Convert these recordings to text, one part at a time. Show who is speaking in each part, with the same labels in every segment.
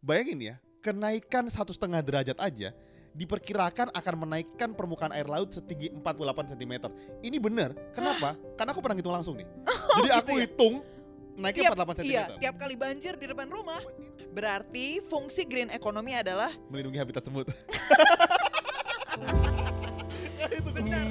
Speaker 1: bayangin ya, kenaikan satu setengah derajat aja diperkirakan akan menaikkan permukaan air laut setinggi 48 cm. Ini benar. Kenapa? Karena aku pernah hitung langsung nih. Jadi aku
Speaker 2: gitu ya?
Speaker 1: hitung naiknya
Speaker 2: Tiap,
Speaker 1: 48 cm.
Speaker 2: iya, tiap kali banjir di depan rumah. Berarti fungsi green economy adalah
Speaker 1: Melindungi habitat semut.
Speaker 2: itu benar.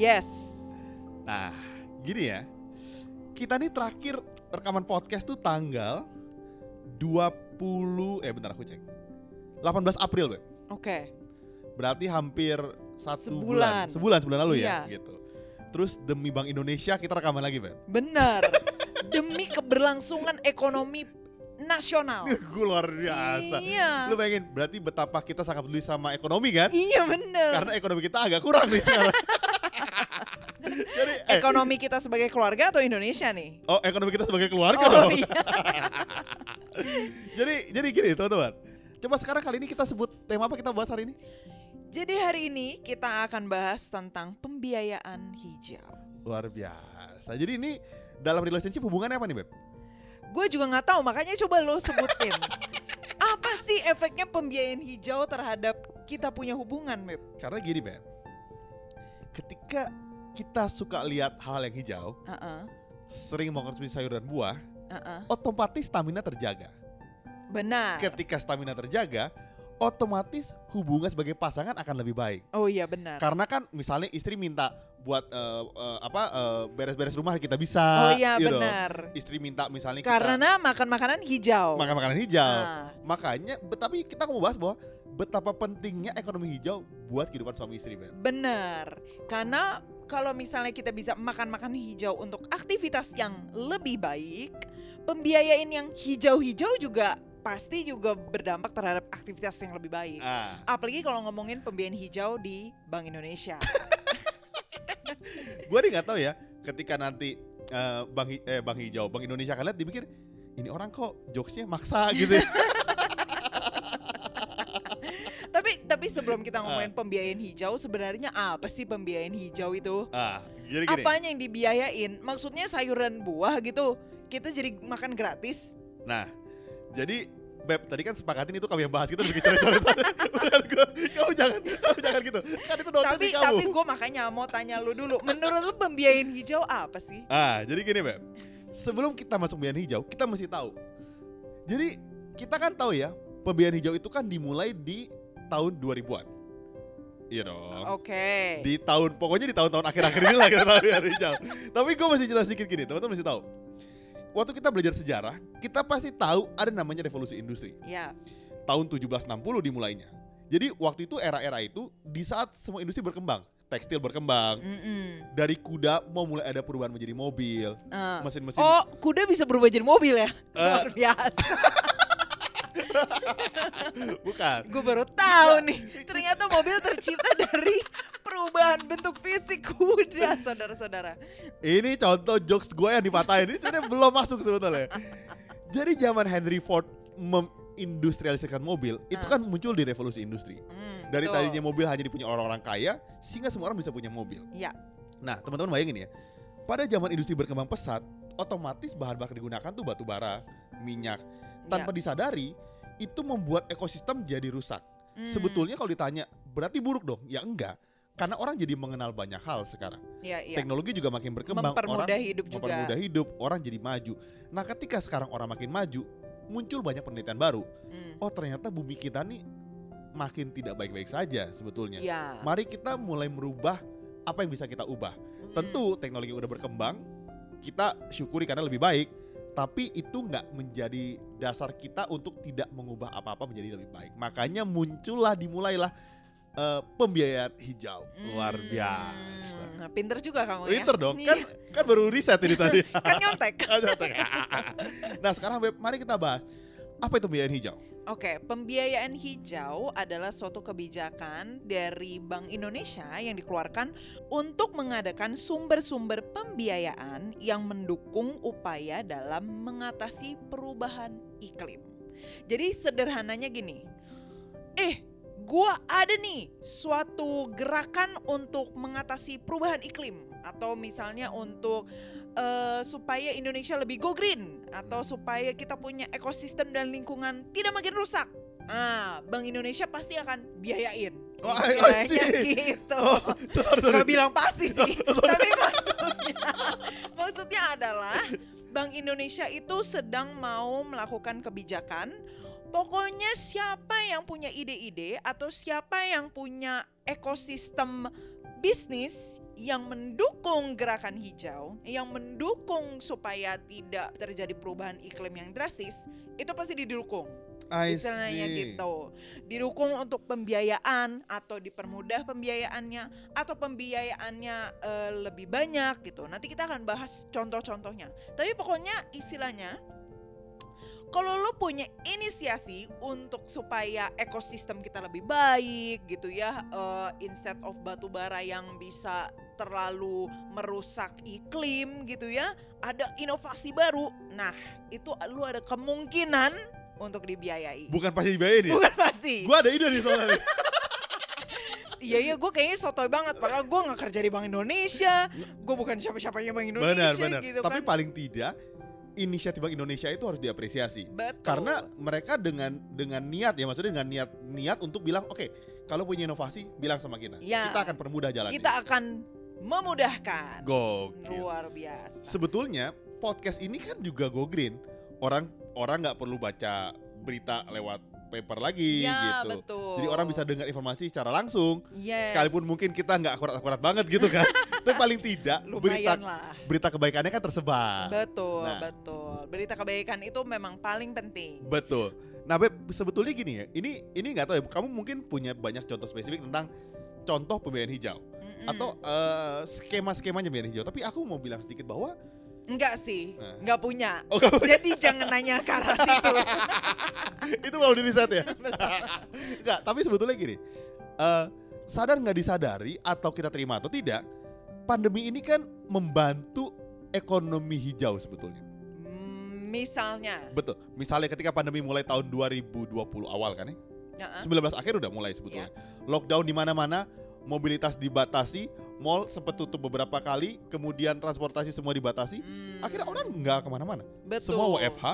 Speaker 2: Yes.
Speaker 1: nah gini ya. Kita nih terakhir rekaman podcast tuh tanggal 20 eh bentar aku cek. 18 April, Beb.
Speaker 2: Oke.
Speaker 1: Berarti hampir satu
Speaker 2: Sebulan.
Speaker 1: bulan. Sebulan sebulan lalu ya,
Speaker 2: Iya.
Speaker 1: gitu. Terus demi Bank Indonesia kita rekaman lagi, Beb.
Speaker 2: Benar. Demi keberlangsungan ekonomi nasional.
Speaker 1: Gue luar biasa.
Speaker 2: Iya.
Speaker 1: Lu bayangin, berarti betapa kita sangat peduli sama ekonomi kan?
Speaker 2: Iya benar.
Speaker 1: Karena ekonomi kita agak kurang nih sekarang. Jadi, eh,
Speaker 2: Ekonomi kita sebagai keluarga atau Indonesia nih?
Speaker 1: oh ekonomi kita sebagai keluarga
Speaker 2: Oh
Speaker 1: dong.
Speaker 2: iya.
Speaker 1: jadi, jadi gini teman-teman. Coba sekarang kali ini kita sebut tema apa kita bahas hari ini?
Speaker 2: Jadi hari ini kita akan bahas tentang pembiayaan hijau.
Speaker 1: Luar biasa. Jadi ini dalam relationship hubungannya apa nih Beb?
Speaker 2: Gue juga nggak tahu, makanya coba lo sebutin. Apa sih efeknya pembiayaan hijau terhadap kita punya hubungan, Beb?
Speaker 1: Karena gini Beb. Ketika kita suka lihat hal yang hijau,
Speaker 2: Heeh,
Speaker 1: sering mengkonsumsi sayur dan buah,
Speaker 2: heeh.
Speaker 1: otomatis stamina terjaga.
Speaker 2: Benar.
Speaker 1: Ketika stamina terjaga, otomatis hubungan sebagai pasangan akan lebih baik.
Speaker 2: Oh iya benar.
Speaker 1: Karena kan misalnya istri minta buat eh, eh, apa eh, beres-beres rumah kita bisa.
Speaker 2: Oh iya
Speaker 1: gitu.
Speaker 2: benar.
Speaker 1: Istri minta misalnya kita
Speaker 2: Karena makan makanan hijau.
Speaker 1: makan makanan hijau.
Speaker 2: Ah,
Speaker 1: Makanya, tapi kita mau bahas bahwa betapa pentingnya ekonomi hijau buat kehidupan suami istri, Ben.
Speaker 2: benar. Karena kalau misalnya kita bisa makan makanan hijau untuk aktivitas yang lebih baik, pembiayaan yang hijau-hijau juga pasti juga berdampak terhadap aktivitas yang lebih baik.
Speaker 1: Ah,
Speaker 2: Apalagi kalau ngomongin pembiayaan hijau di Bank Indonesia.
Speaker 1: gue nih nggak tahu ya, ketika nanti Bang Hi- eh Bang Hijau, Bank Indonesia akan lihat dipikir ini orang kok jokesnya maksa gitu. ya."
Speaker 2: tapi tapi sebelum kita ngomongin pembiayaan hijau, sebenarnya apa sih pembiayaan hijau itu?
Speaker 1: ah, jadi gini.
Speaker 2: Apanya yang dibiayain? Maksudnya sayuran buah gitu. Kita jadi makan gratis.
Speaker 1: Nah, jadi Beb, tadi kan sepakatin itu kami yang bahas gitu. Bukan gue, kamu jangan, kamu jangan gitu. Kan itu dosen
Speaker 2: tapi
Speaker 1: kamu.
Speaker 2: tapi gue makanya mau tanya lu dulu. Menurut lu pembiayaan hijau apa sih?
Speaker 1: Ah, jadi gini Beb. Sebelum kita masuk pembiayaan hijau, kita mesti tahu. Jadi kita kan tahu ya, pembiayaan hijau itu kan dimulai di tahun 2000-an. Iya dong.
Speaker 2: Oke.
Speaker 1: Di tahun, pokoknya di tahun-tahun akhir-akhir ini lah kita tahu pembiayaan hijau. Tapi gue masih cerita sedikit gini, teman-teman mesti tahu. Waktu kita belajar sejarah, kita pasti tahu ada namanya revolusi industri.
Speaker 2: Ya.
Speaker 1: Tahun 1760 dimulainya. Jadi waktu itu era-era itu di saat semua industri berkembang, tekstil berkembang,
Speaker 2: Mm-mm.
Speaker 1: dari kuda mau mulai ada perubahan menjadi mobil,
Speaker 2: Eh.
Speaker 1: mesin-mesin
Speaker 2: Oh, kuda bisa berubah jadi mobil ya?
Speaker 1: Eh.
Speaker 2: Luar biasa.
Speaker 1: bukan.
Speaker 2: Gue baru tahu nih. Ternyata mobil tercipta dari perubahan bentuk fisik kuda, saudara-saudara.
Speaker 1: Ini contoh jokes gue yang dipatahin ini sebenarnya belum masuk sebetulnya. Jadi zaman Henry Ford mengindustrialisasikan mobil, itu
Speaker 2: Ah.
Speaker 1: kan muncul di revolusi industri.
Speaker 2: Hmm,
Speaker 1: Dari
Speaker 2: betul.
Speaker 1: tadinya mobil hanya dipunya orang-orang kaya, sehingga semua orang bisa punya mobil.
Speaker 2: Ya.
Speaker 1: Nah, teman-teman bayangin ya. Pada zaman industri berkembang pesat, otomatis bahan bakar digunakan tuh batu bara, minyak. Tanpa
Speaker 2: ya.
Speaker 1: disadari, itu membuat ekosistem jadi rusak.
Speaker 2: Hmm,
Speaker 1: Sebetulnya kalau ditanya, berarti buruk dong? Ya enggak. Karena orang jadi mengenal banyak hal sekarang.
Speaker 2: ya, ya.
Speaker 1: Teknologi juga makin berkembang,
Speaker 2: Mempermudah
Speaker 1: orang
Speaker 2: hidup juga.
Speaker 1: mempermudah hidup, orang jadi maju. Nah, ketika sekarang orang makin maju, muncul banyak penelitian baru.
Speaker 2: Hmm,
Speaker 1: Oh, ternyata bumi kita nih makin tidak baik-baik saja sebetulnya.
Speaker 2: Ya.
Speaker 1: Mari kita mulai merubah apa yang bisa kita ubah.
Speaker 2: Hmm.
Speaker 1: Tentu teknologi udah berkembang, kita syukuri karena lebih baik. Tapi itu nggak menjadi dasar kita untuk tidak mengubah apa-apa menjadi lebih baik. Makanya muncullah, dimulailah eh, pembiayaan hijau. Luar
Speaker 2: Hmm,
Speaker 1: biasa.
Speaker 2: Nah, pinter juga kamu ya.
Speaker 1: Pinter dong, kan
Speaker 2: Iya.
Speaker 1: kan baru riset ini tadi.
Speaker 2: kan nyontek.
Speaker 1: nah sekarang Beb, mari kita bahas Apa itu pembiayaan hijau?
Speaker 2: Oke, pembiayaan hijau adalah suatu kebijakan dari Bank Indonesia yang dikeluarkan untuk mengadakan sumber-sumber pembiayaan yang mendukung upaya dalam mengatasi perubahan iklim. Jadi sederhananya gini, eh gua ada nih suatu gerakan untuk mengatasi perubahan iklim atau misalnya untuk eh, supaya Indonesia lebih go green atau supaya kita punya ekosistem dan lingkungan tidak makin rusak. Ah, Bank Indonesia pasti akan biayain.
Speaker 1: Oh, see.
Speaker 2: gitu.
Speaker 1: Oh, sorry, sorry.
Speaker 2: Gak bilang pasti sih,
Speaker 1: Sorry.
Speaker 2: tapi maksudnya maksudnya adalah Bank Indonesia itu sedang mau melakukan kebijakan. Pokoknya siapa yang punya ide-ide atau siapa yang punya ekosistem bisnis yang mendukung gerakan hijau, yang mendukung supaya tidak terjadi perubahan iklim yang drastis, itu pasti didukung
Speaker 1: I
Speaker 2: istilahnya
Speaker 1: see.
Speaker 2: gitu. Didukung untuk pembiayaan atau dipermudah pembiayaannya atau pembiayaannya eh, lebih banyak gitu. Nanti kita akan bahas contoh-contohnya. Tapi pokoknya istilahnya kalau lo punya inisiasi untuk supaya ekosistem kita lebih baik gitu ya, eh, instead of batu bara yang bisa terlalu merusak iklim gitu ya, ada inovasi baru. Nah, itu lu ada kemungkinan untuk dibiayai.
Speaker 1: Bukan pasti dibiayain ya?
Speaker 2: Bukan pasti.
Speaker 1: Gue ada ide nih soalnya. nih.
Speaker 2: Iya iya gue kayaknya sotoy banget padahal gue gak kerja di Bank Indonesia. Gue bukan siapa-siapanya Bank Indonesia
Speaker 1: benar, benar.
Speaker 2: gitu
Speaker 1: Tapi
Speaker 2: kan.
Speaker 1: paling tidak inisiatif Bank Indonesia itu harus diapresiasi.
Speaker 2: Betul.
Speaker 1: Karena mereka dengan dengan niat ya maksudnya dengan niat niat untuk bilang oke kalau punya inovasi bilang sama kita.
Speaker 2: Ya.
Speaker 1: Kita akan permudah jalannya.
Speaker 2: kita akan memudahkan.
Speaker 1: Gokil.
Speaker 2: Luar biasa.
Speaker 1: Sebetulnya podcast ini kan juga go green. Orang orang nggak perlu baca berita lewat paper lagi
Speaker 2: ya,
Speaker 1: gitu.
Speaker 2: betul.
Speaker 1: Jadi orang bisa dengar informasi secara langsung.
Speaker 2: Yes.
Speaker 1: Sekalipun mungkin kita nggak akurat-akurat banget gitu kan. Tapi paling tidak berita
Speaker 2: lumayan lah.
Speaker 1: berita kebaikannya kan tersebar.
Speaker 2: Betul,
Speaker 1: Nah.
Speaker 2: betul. Berita kebaikan itu memang paling penting.
Speaker 1: Betul. Nah, Beb, sebetulnya gini ya. Ini ini nggak tahu ya. Kamu mungkin punya banyak contoh spesifik tentang contoh pembiayaan hijau
Speaker 2: Mm-mm.
Speaker 1: atau eh, skema-skemanya pembiayaan hijau. Tapi aku mau bilang sedikit bahwa
Speaker 2: enggak sih,
Speaker 1: Nah.
Speaker 2: enggak punya.
Speaker 1: oh, kamu-
Speaker 2: Jadi jangan nanya ke arah situ.
Speaker 1: itu mau di riset ya. Enggak, tapi sebetulnya gini. eh, sadar nggak disadari atau kita terima atau tidak, pandemi ini kan membantu ekonomi hijau sebetulnya.
Speaker 2: Hmm, Misalnya,
Speaker 1: Betul. Misalnya ketika pandemi mulai tahun 2020 awal kan ya.
Speaker 2: Nah,
Speaker 1: 19 akhir udah mulai sebetulnya. Lockdown di mana-mana, mobilitas dibatasi, mall sempat tutup beberapa kali, kemudian transportasi semua dibatasi.
Speaker 2: hmm,
Speaker 1: Akhirnya orang nggak ke mana-mana.
Speaker 2: betul.
Speaker 1: Semua WFH.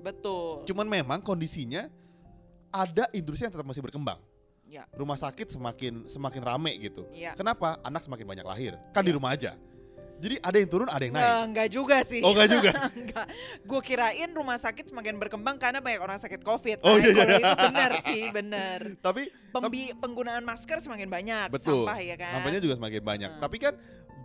Speaker 2: Betul.
Speaker 1: Cuman memang kondisinya ada industri yang tetap masih berkembang.
Speaker 2: Ya.
Speaker 1: Rumah sakit semakin semakin rame gitu.
Speaker 2: Iya.
Speaker 1: Kenapa? Anak semakin banyak lahir. Kan di rumah aja. Jadi ada yang turun, ada yang naik.
Speaker 2: Nggak, nggak juga sih.
Speaker 1: Oh, nggak juga?
Speaker 2: Enggak. Gue kirain rumah sakit semakin berkembang karena banyak orang sakit COVID.
Speaker 1: Oh,
Speaker 2: Nah,
Speaker 1: iya, iya.
Speaker 2: itu benar sih, benar.
Speaker 1: Tapi
Speaker 2: Pembi penggunaan masker semakin banyak,
Speaker 1: betul.
Speaker 2: sampah ya kan.
Speaker 1: Sampahnya juga semakin banyak.
Speaker 2: Hmm.
Speaker 1: Tapi kan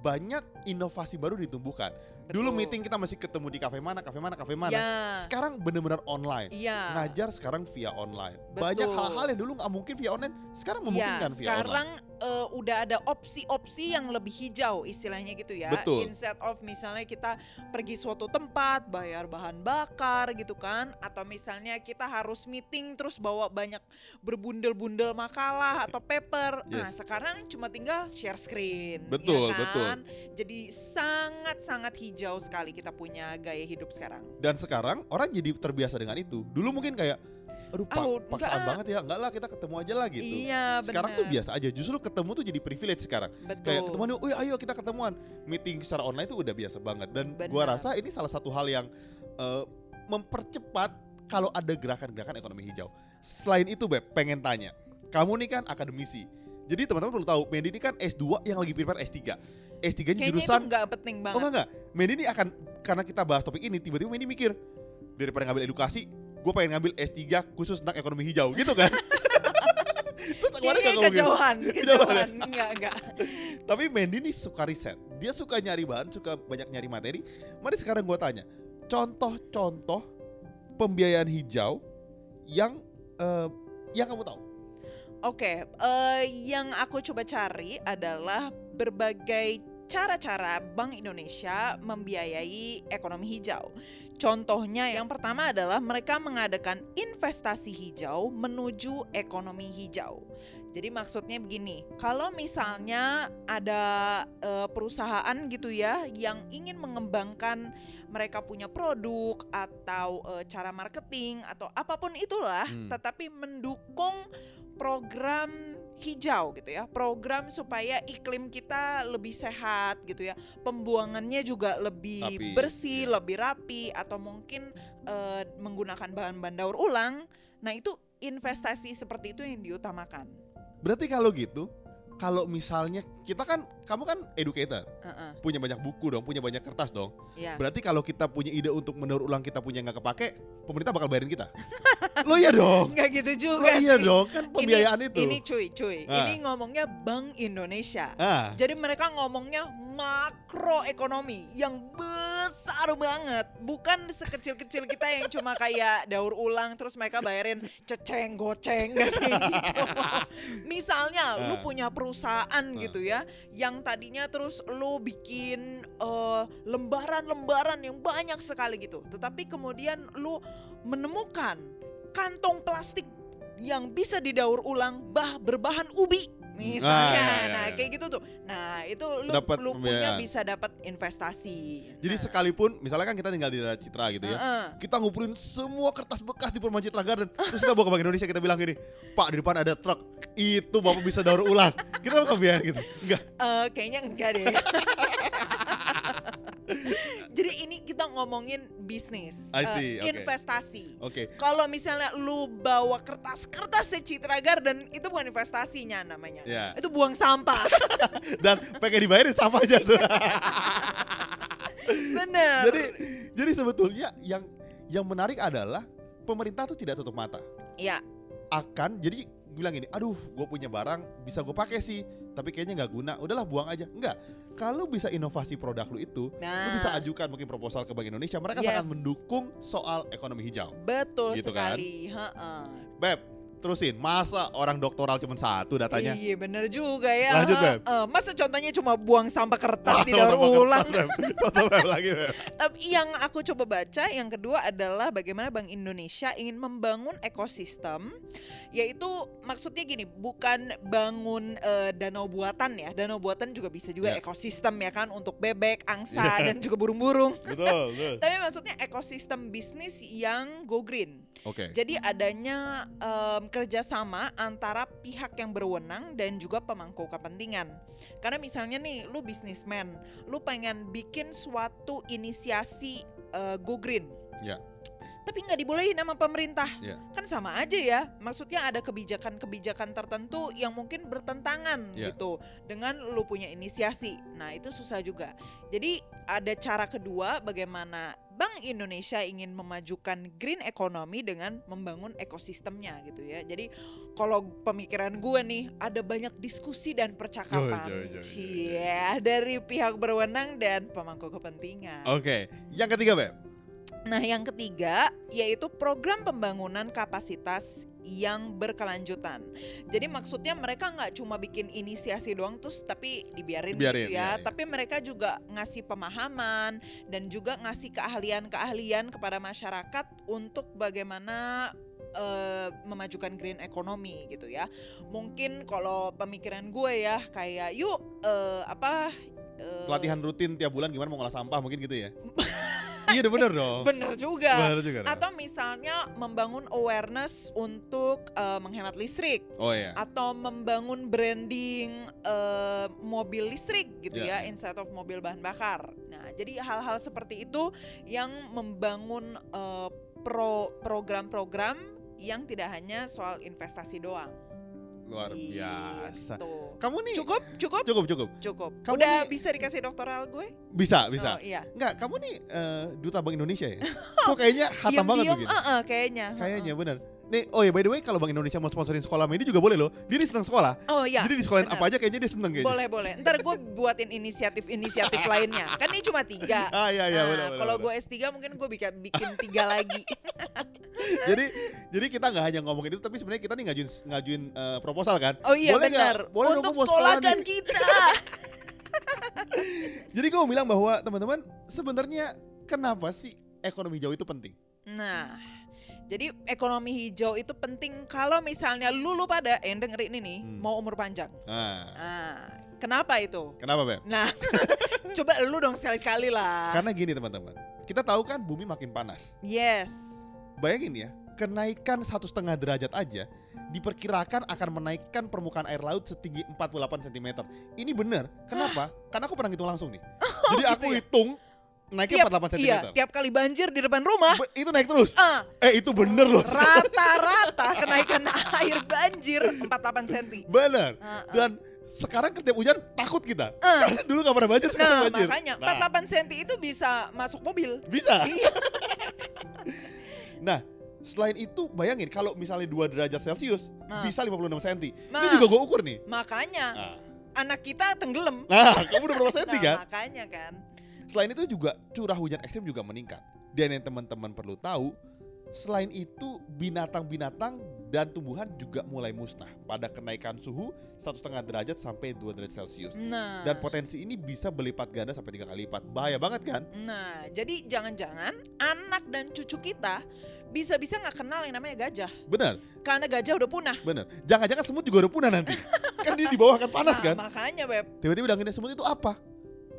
Speaker 1: banyak inovasi baru ditumbuhkan. Dulu
Speaker 2: Betul.
Speaker 1: meeting kita masih ketemu di kafe mana, kafe mana, kafe mana.
Speaker 2: Ya.
Speaker 1: Sekarang bener-bener online.
Speaker 2: Iya.
Speaker 1: Ngajar sekarang via online.
Speaker 2: Betul.
Speaker 1: Banyak hal-hal yang dulu nggak mungkin via online, sekarang
Speaker 2: Iya,
Speaker 1: memungkinkan via
Speaker 2: sekarang
Speaker 1: online.
Speaker 2: Eh, udah ada opsi-opsi yang lebih hijau istilahnya gitu ya.
Speaker 1: Betul.
Speaker 2: Instead of misalnya kita pergi suatu tempat bayar bahan bakar gitu kan, atau misalnya kita harus meeting terus bawa banyak berbundel-bundel makalah atau paper. Nah
Speaker 1: Yes.
Speaker 2: sekarang cuma tinggal share screen.
Speaker 1: Betul,
Speaker 2: ya
Speaker 1: betul.
Speaker 2: kan? Jadi sangat-sangat hijau sekali kita punya gaya hidup sekarang.
Speaker 1: Dan sekarang orang jadi terbiasa dengan itu. Dulu mungkin kayak, aduh pak,
Speaker 2: Oh,
Speaker 1: paksaan
Speaker 2: enggak.
Speaker 1: banget ya, enggak lah kita ketemu aja lah gitu.
Speaker 2: Iya
Speaker 1: sekarang
Speaker 2: benar.
Speaker 1: tuh biasa aja. Justru ketemu tuh jadi privilege sekarang.
Speaker 2: Betul.
Speaker 1: Kayak ketemuan, oh ayo kita ketemuan. Meeting secara online tuh udah biasa banget. Dan gua
Speaker 2: Benar.
Speaker 1: rasa ini salah satu hal yang eh, mempercepat kalau ada gerakan-gerakan ekonomi hijau. Selain itu Beb, pengen tanya. Kamu nih kan akademisi. Jadi teman-teman perlu tahu, Mendy ini kan S2 yang lagi prepare S3. S3-nya
Speaker 2: Kayaknya
Speaker 1: jurusan
Speaker 2: itu nggak penting banget.
Speaker 1: Oh enggak enggak. Mendy ini akan karena kita bahas topik ini tiba-tiba Mendy mikir daripada ngambil edukasi, gue pengen ngambil S3 khusus tentang ekonomi hijau gitu kan. Terus kemarin
Speaker 2: kejauhan,
Speaker 1: Kejauhan
Speaker 2: kejauhan, enggak, enggak.
Speaker 1: Tapi Mendy ini suka riset. Dia suka nyari bahan, suka banyak nyari materi. Mari sekarang gue tanya, contoh-contoh pembiayaan hijau yang eh, yang kamu tahu.
Speaker 2: Oke, eh, yang aku coba cari adalah berbagai cara-cara Bank Indonesia membiayai ekonomi hijau. Contohnya yang pertama adalah mereka mengadakan investasi hijau menuju ekonomi hijau. Jadi maksudnya begini, kalau misalnya ada eh, perusahaan gitu ya yang ingin mengembangkan mereka punya produk atau eh, cara marketing atau apa pun itulah,
Speaker 1: Hmm.
Speaker 2: tetapi mendukung program hijau gitu ya, program supaya iklim kita lebih sehat gitu ya, pembuangannya juga lebih
Speaker 1: Rapi,
Speaker 2: bersih,
Speaker 1: iya.
Speaker 2: lebih rapi atau mungkin eh, menggunakan bahan-bahan daur ulang. Nah itu investasi seperti itu yang diutamakan.
Speaker 1: Berarti kalau gitu, kalau misalnya kita kan, kamu kan educator,
Speaker 2: Heeh,
Speaker 1: punya banyak buku dong, punya banyak kertas dong.
Speaker 2: ya.
Speaker 1: Berarti kalau kita punya ide untuk mendaur ulang kita punya nggak kepake, pemerintah bakal bayarin kita. Lo iya dong.
Speaker 2: Nggak gitu
Speaker 1: Lo
Speaker 2: juga.
Speaker 1: iya
Speaker 2: sih.
Speaker 1: dong, kan pembiayaan itu.
Speaker 2: Ini cuy, cuy.
Speaker 1: Ah.
Speaker 2: Ini ngomongnya Bank Indonesia.
Speaker 1: ah,
Speaker 2: Jadi mereka ngomongnya makroekonomi yang besar banget, bukan sekecil-kecil kita yang cuma kayak daur ulang terus mereka bayarin ceceng goceng kayak gitu. Misalnya lu
Speaker 1: Ah.
Speaker 2: punya perusahaan gitu ya, yang tadinya terus lu bikin eh, lembaran-lembaran yang banyak sekali gitu, tetapi kemudian lu menemukan kantong plastik yang bisa didaur ulang bah berbahan ubi misalnya.
Speaker 1: Ah, iya, iya,
Speaker 2: nah,
Speaker 1: iya.
Speaker 2: kayak gitu tuh. Nah, itu lu
Speaker 1: Dapat
Speaker 2: lu punya
Speaker 1: pembiayaan.
Speaker 2: bisa dapat investasi.
Speaker 1: jadi
Speaker 2: Nah,
Speaker 1: sekalipun, misalnya kan kita tinggal di daerah Citra gitu ya.
Speaker 2: heeh.
Speaker 1: Kita ngumpulin semua kertas bekas di Perumahan Citra Garden Terus kita bawa ke Bank Indonesia kita bilang gini Pak di depan ada truk Itu bapak bisa daur ulang Kita bakal biayain gitu Enggak
Speaker 2: Eh, kayaknya enggak deh. Jadi ini kita ngomongin bisnis,
Speaker 1: I see, oke.
Speaker 2: investasi.
Speaker 1: Oke
Speaker 2: Kalau misalnya lu bawa kertas-kertas Citra Garden itu bukan investasinya namanya.
Speaker 1: Ya.
Speaker 2: Itu buang sampah.
Speaker 1: Dan pengen dibayarin sama aja tuh
Speaker 2: Bener.
Speaker 1: Jadi jadi sebetulnya yang yang menarik adalah Pemerintah tuh tidak tutup mata
Speaker 2: ya,
Speaker 1: Akan jadi bilang gini Aduh gue punya barang bisa gue pakai sih Tapi kayaknya nggak guna Udahlah buang aja Enggak kalau bisa inovasi produk lu itu, lu
Speaker 2: nah
Speaker 1: bisa ajukan mungkin proposal ke Bank Indonesia. Mereka
Speaker 2: Yes.
Speaker 1: sangat mendukung soal ekonomi hijau.
Speaker 2: betul
Speaker 1: Gitu kan?
Speaker 2: sekali. Heeh.
Speaker 1: Beb, terusin. Masa orang doktoral cuma satu datanya?
Speaker 2: Iya bener juga ya.
Speaker 1: Lanjut, Beb.
Speaker 2: Eh, masa contohnya cuma buang sampah kertas di
Speaker 1: Sama-sama
Speaker 2: daur ulang.
Speaker 1: Beb. Lagi,
Speaker 2: yang aku coba baca yang kedua adalah bagaimana Bank Indonesia ingin membangun ekosistem yaitu maksudnya gini bukan bangun eh, danau buatan ya danau buatan juga bisa juga
Speaker 1: Ya.
Speaker 2: ekosistem ya kan untuk bebek angsa
Speaker 1: Ya.
Speaker 2: dan juga burung-burung
Speaker 1: Betul, betul.
Speaker 2: tapi maksudnya ekosistem bisnis yang go green
Speaker 1: Oke.
Speaker 2: jadi adanya em, kerjasama antara pihak yang berwenang dan juga pemangku kepentingan. Karena misalnya nih, lu bisnismen, lu pengen bikin suatu inisiasi eh, go green.
Speaker 1: Ya.
Speaker 2: Tapi nggak dibolehin sama pemerintah.
Speaker 1: Ya.
Speaker 2: Kan sama aja ya. Maksudnya ada kebijakan-kebijakan tertentu yang mungkin bertentangan
Speaker 1: Ya.
Speaker 2: gitu dengan lu punya inisiasi. Nah, itu susah juga. Jadi ada cara kedua bagaimana Bank Indonesia ingin memajukan green economy dengan membangun ekosistemnya gitu ya. Jadi kalau pemikiran gue nih ada banyak diskusi dan percakapan. Cie, dari pihak berwenang dan pemangku kepentingan.
Speaker 1: Oke. Yang ketiga, Beb.
Speaker 2: Nah, yang ketiga yaitu program pembangunan kapasitas yang berkelanjutan. Jadi maksudnya mereka nggak cuma bikin inisiasi doang terus tapi dibiarin,
Speaker 1: Dibiarin,
Speaker 2: gitu
Speaker 1: iya,
Speaker 2: ya,
Speaker 1: iya.
Speaker 2: tapi mereka juga ngasih pemahaman dan juga ngasih keahlian-keahlian kepada masyarakat untuk bagaimana eh, memajukan green economy gitu ya. Mungkin kalau pemikiran gue ya kayak yuk eh, apa eh,
Speaker 1: Pelatihan rutin tiap bulan gimana mau ngolah sampah mungkin gitu ya. iya, udah bener dong.
Speaker 2: bener juga.
Speaker 1: Bener juga. dong.
Speaker 2: Atau misalnya membangun awareness untuk eh, menghemat listrik
Speaker 1: Oh iya.
Speaker 2: atau membangun branding eh, mobil listrik gitu
Speaker 1: Ya.
Speaker 2: ya instead of mobil bahan bakar. Nah, jadi hal-hal seperti itu yang membangun eh, pro program-program yang tidak hanya soal investasi doang.
Speaker 1: Luar biasa.
Speaker 2: Gitu.
Speaker 1: Kamu nih
Speaker 2: Cukup, cukup,
Speaker 1: cukup cukup.
Speaker 2: cukup.
Speaker 1: Kamu
Speaker 2: Udah
Speaker 1: nih-
Speaker 2: bisa dikasih doktoral gue?
Speaker 1: Bisa, bisa.
Speaker 2: Oh, iya.
Speaker 1: Enggak, kamu nih eh, duta Bank Indonesia ya? Kok kayaknya hatam banget
Speaker 2: Diam-diam,
Speaker 1: begitu?
Speaker 2: eh-eh, kayaknya.
Speaker 1: Kayaknya bener. Nih, oh ya by the way kalau Bank Indonesia mau sponsorin sekolah Medi juga boleh loh. Dia nih senang sekolah.
Speaker 2: Oh iya.
Speaker 1: Jadi di sekolahin apa aja kayaknya dia seneng kayaknya.
Speaker 2: Boleh boleh. Ntar gue buatin inisiatif-inisiatif lainnya. Kan ini cuma tiga.
Speaker 1: Ah iya iya
Speaker 2: Nah, kalau gue S3 mungkin gue bikin bikin tiga lagi.
Speaker 1: jadi jadi kita nggak hanya ngomongin itu tapi sebenarnya kita nih ngajuin ngajuin eh, proposal kan.
Speaker 2: Oh iya
Speaker 1: Boleh
Speaker 2: benar.
Speaker 1: Boleh dong,
Speaker 2: Untuk
Speaker 1: sekolah
Speaker 2: sekolahkan
Speaker 1: nih.
Speaker 2: kita.
Speaker 1: Jadi gue mau bilang bahwa teman-teman sebenarnya kenapa sih ekonomi hijau itu penting?
Speaker 2: Nah, jadi ekonomi hijau itu penting kalau misalnya lu lu pada eh dengerin ini nih
Speaker 1: Hmm.
Speaker 2: mau umur panjang.
Speaker 1: Nah,
Speaker 2: Nah, kenapa itu?
Speaker 1: kenapa Beb?
Speaker 2: Nah, coba lu dong sekali-sekali lah.
Speaker 1: Karena gini teman-teman, kita tahu kan bumi makin panas.
Speaker 2: Yes.
Speaker 1: Bayangin ya, kenaikan satu setengah derajat aja diperkirakan akan menaikkan permukaan air laut setinggi 48 cm. Ini benar. Kenapa? Karena aku pernah hitung langsung nih. Jadi aku
Speaker 2: ya?
Speaker 1: hitung naiknya 48 cm.
Speaker 2: iya, tiap kali banjir di depan rumah,
Speaker 1: Be- itu naik terus.
Speaker 2: ah,
Speaker 1: Eh itu bener loh.
Speaker 2: rata-rata kenaikan air banjir 48 cm.
Speaker 1: Bener.
Speaker 2: Ah, ah.
Speaker 1: Dan sekarang setiap hujan takut kita. Karena dulu gak pernah banjir, sekarang
Speaker 2: Nah,
Speaker 1: banjir.
Speaker 2: makanya
Speaker 1: Nah,
Speaker 2: 48 cm itu bisa masuk mobil.
Speaker 1: bisa.
Speaker 2: Iya.
Speaker 1: Nah, selain itu bayangin kalau misalnya 2 derajat Celcius
Speaker 2: Nah.
Speaker 1: bisa 56 cm. Ini
Speaker 2: Nah.
Speaker 1: juga gue ukur nih.
Speaker 2: Makanya
Speaker 1: Nah,
Speaker 2: anak kita tenggelam.
Speaker 1: nah kamu udah berapa senti
Speaker 2: Nah,
Speaker 1: kan?
Speaker 2: makanya kan.
Speaker 1: Selain itu juga curah hujan ekstrim juga meningkat. Dan yang teman-teman perlu tahu, selain itu binatang-binatang dan tumbuhan juga mulai musnah pada kenaikan suhu satu setengah derajat sampai 2 derajat Celcius.
Speaker 2: Nah.
Speaker 1: Dan potensi ini bisa berlipat ganda sampai tiga kali lipat. Bahaya banget kan?
Speaker 2: Nah, jadi jangan-jangan anak dan cucu kita bisa-bisa nggak kenal yang namanya gajah.
Speaker 1: Benar,
Speaker 2: Karena gajah udah punah.
Speaker 1: benar. Jangan-jangan semut juga udah punah nanti. kan dia di bawah kan panas
Speaker 2: Nah,
Speaker 1: kan?
Speaker 2: Makanya, Beb.
Speaker 1: Tiba-tiba bilangin semut itu apa?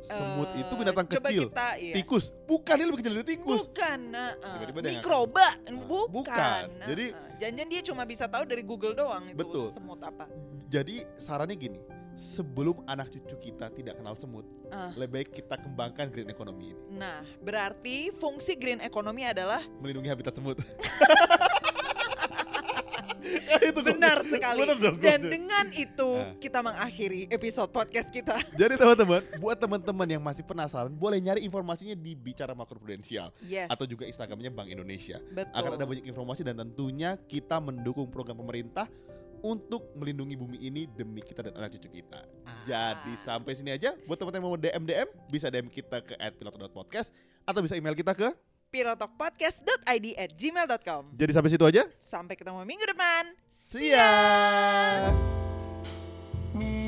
Speaker 1: Semut
Speaker 2: eh,
Speaker 1: itu binatang
Speaker 2: coba
Speaker 1: kecil.
Speaker 2: kita, iya.
Speaker 1: Tikus. Bukan, dia lebih kecil dari tikus.
Speaker 2: Bukan,
Speaker 1: dia nggak
Speaker 2: mikroba,
Speaker 1: Nah,
Speaker 2: bukan.
Speaker 1: bukan.
Speaker 2: Nah,
Speaker 1: Jadi-
Speaker 2: eh, jangan dia cuma bisa tahu dari Google doang itu
Speaker 1: Betul.
Speaker 2: semut apa.
Speaker 1: Jadi sarannya gini, sebelum anak cucu kita tidak kenal semut,
Speaker 2: Ah.
Speaker 1: lebih baik kita kembangkan green economy ini.
Speaker 2: Nah, berarti fungsi green economy adalah
Speaker 1: Melindungi habitat semut. itu
Speaker 2: benar sekali.
Speaker 1: Dong,
Speaker 2: Dan
Speaker 1: gokil.
Speaker 2: dengan itu
Speaker 1: Nah.
Speaker 2: kita mengakhiri episode podcast kita.
Speaker 1: Jadi teman-teman, buat teman-teman yang masih penasaran, boleh nyari informasinya di Bicara Makroprudensial
Speaker 2: Yes.
Speaker 1: atau juga Instagramnya Bank Indonesia.
Speaker 2: Betul.
Speaker 1: Akan ada banyak informasi dan tentunya kita mendukung program pemerintah untuk melindungi bumi ini demi kita dan anak cucu kita.
Speaker 2: Ah.
Speaker 1: Jadi sampai sini aja. Buat teman-teman yang mau DM DM, bisa DM kita ke @piloto.podcast atau bisa email kita ke
Speaker 2: pirotokpodcast.id at gmail.com
Speaker 1: Jadi sampai situ aja.
Speaker 2: Sampai ketemu minggu depan. See ya.
Speaker 1: See ya.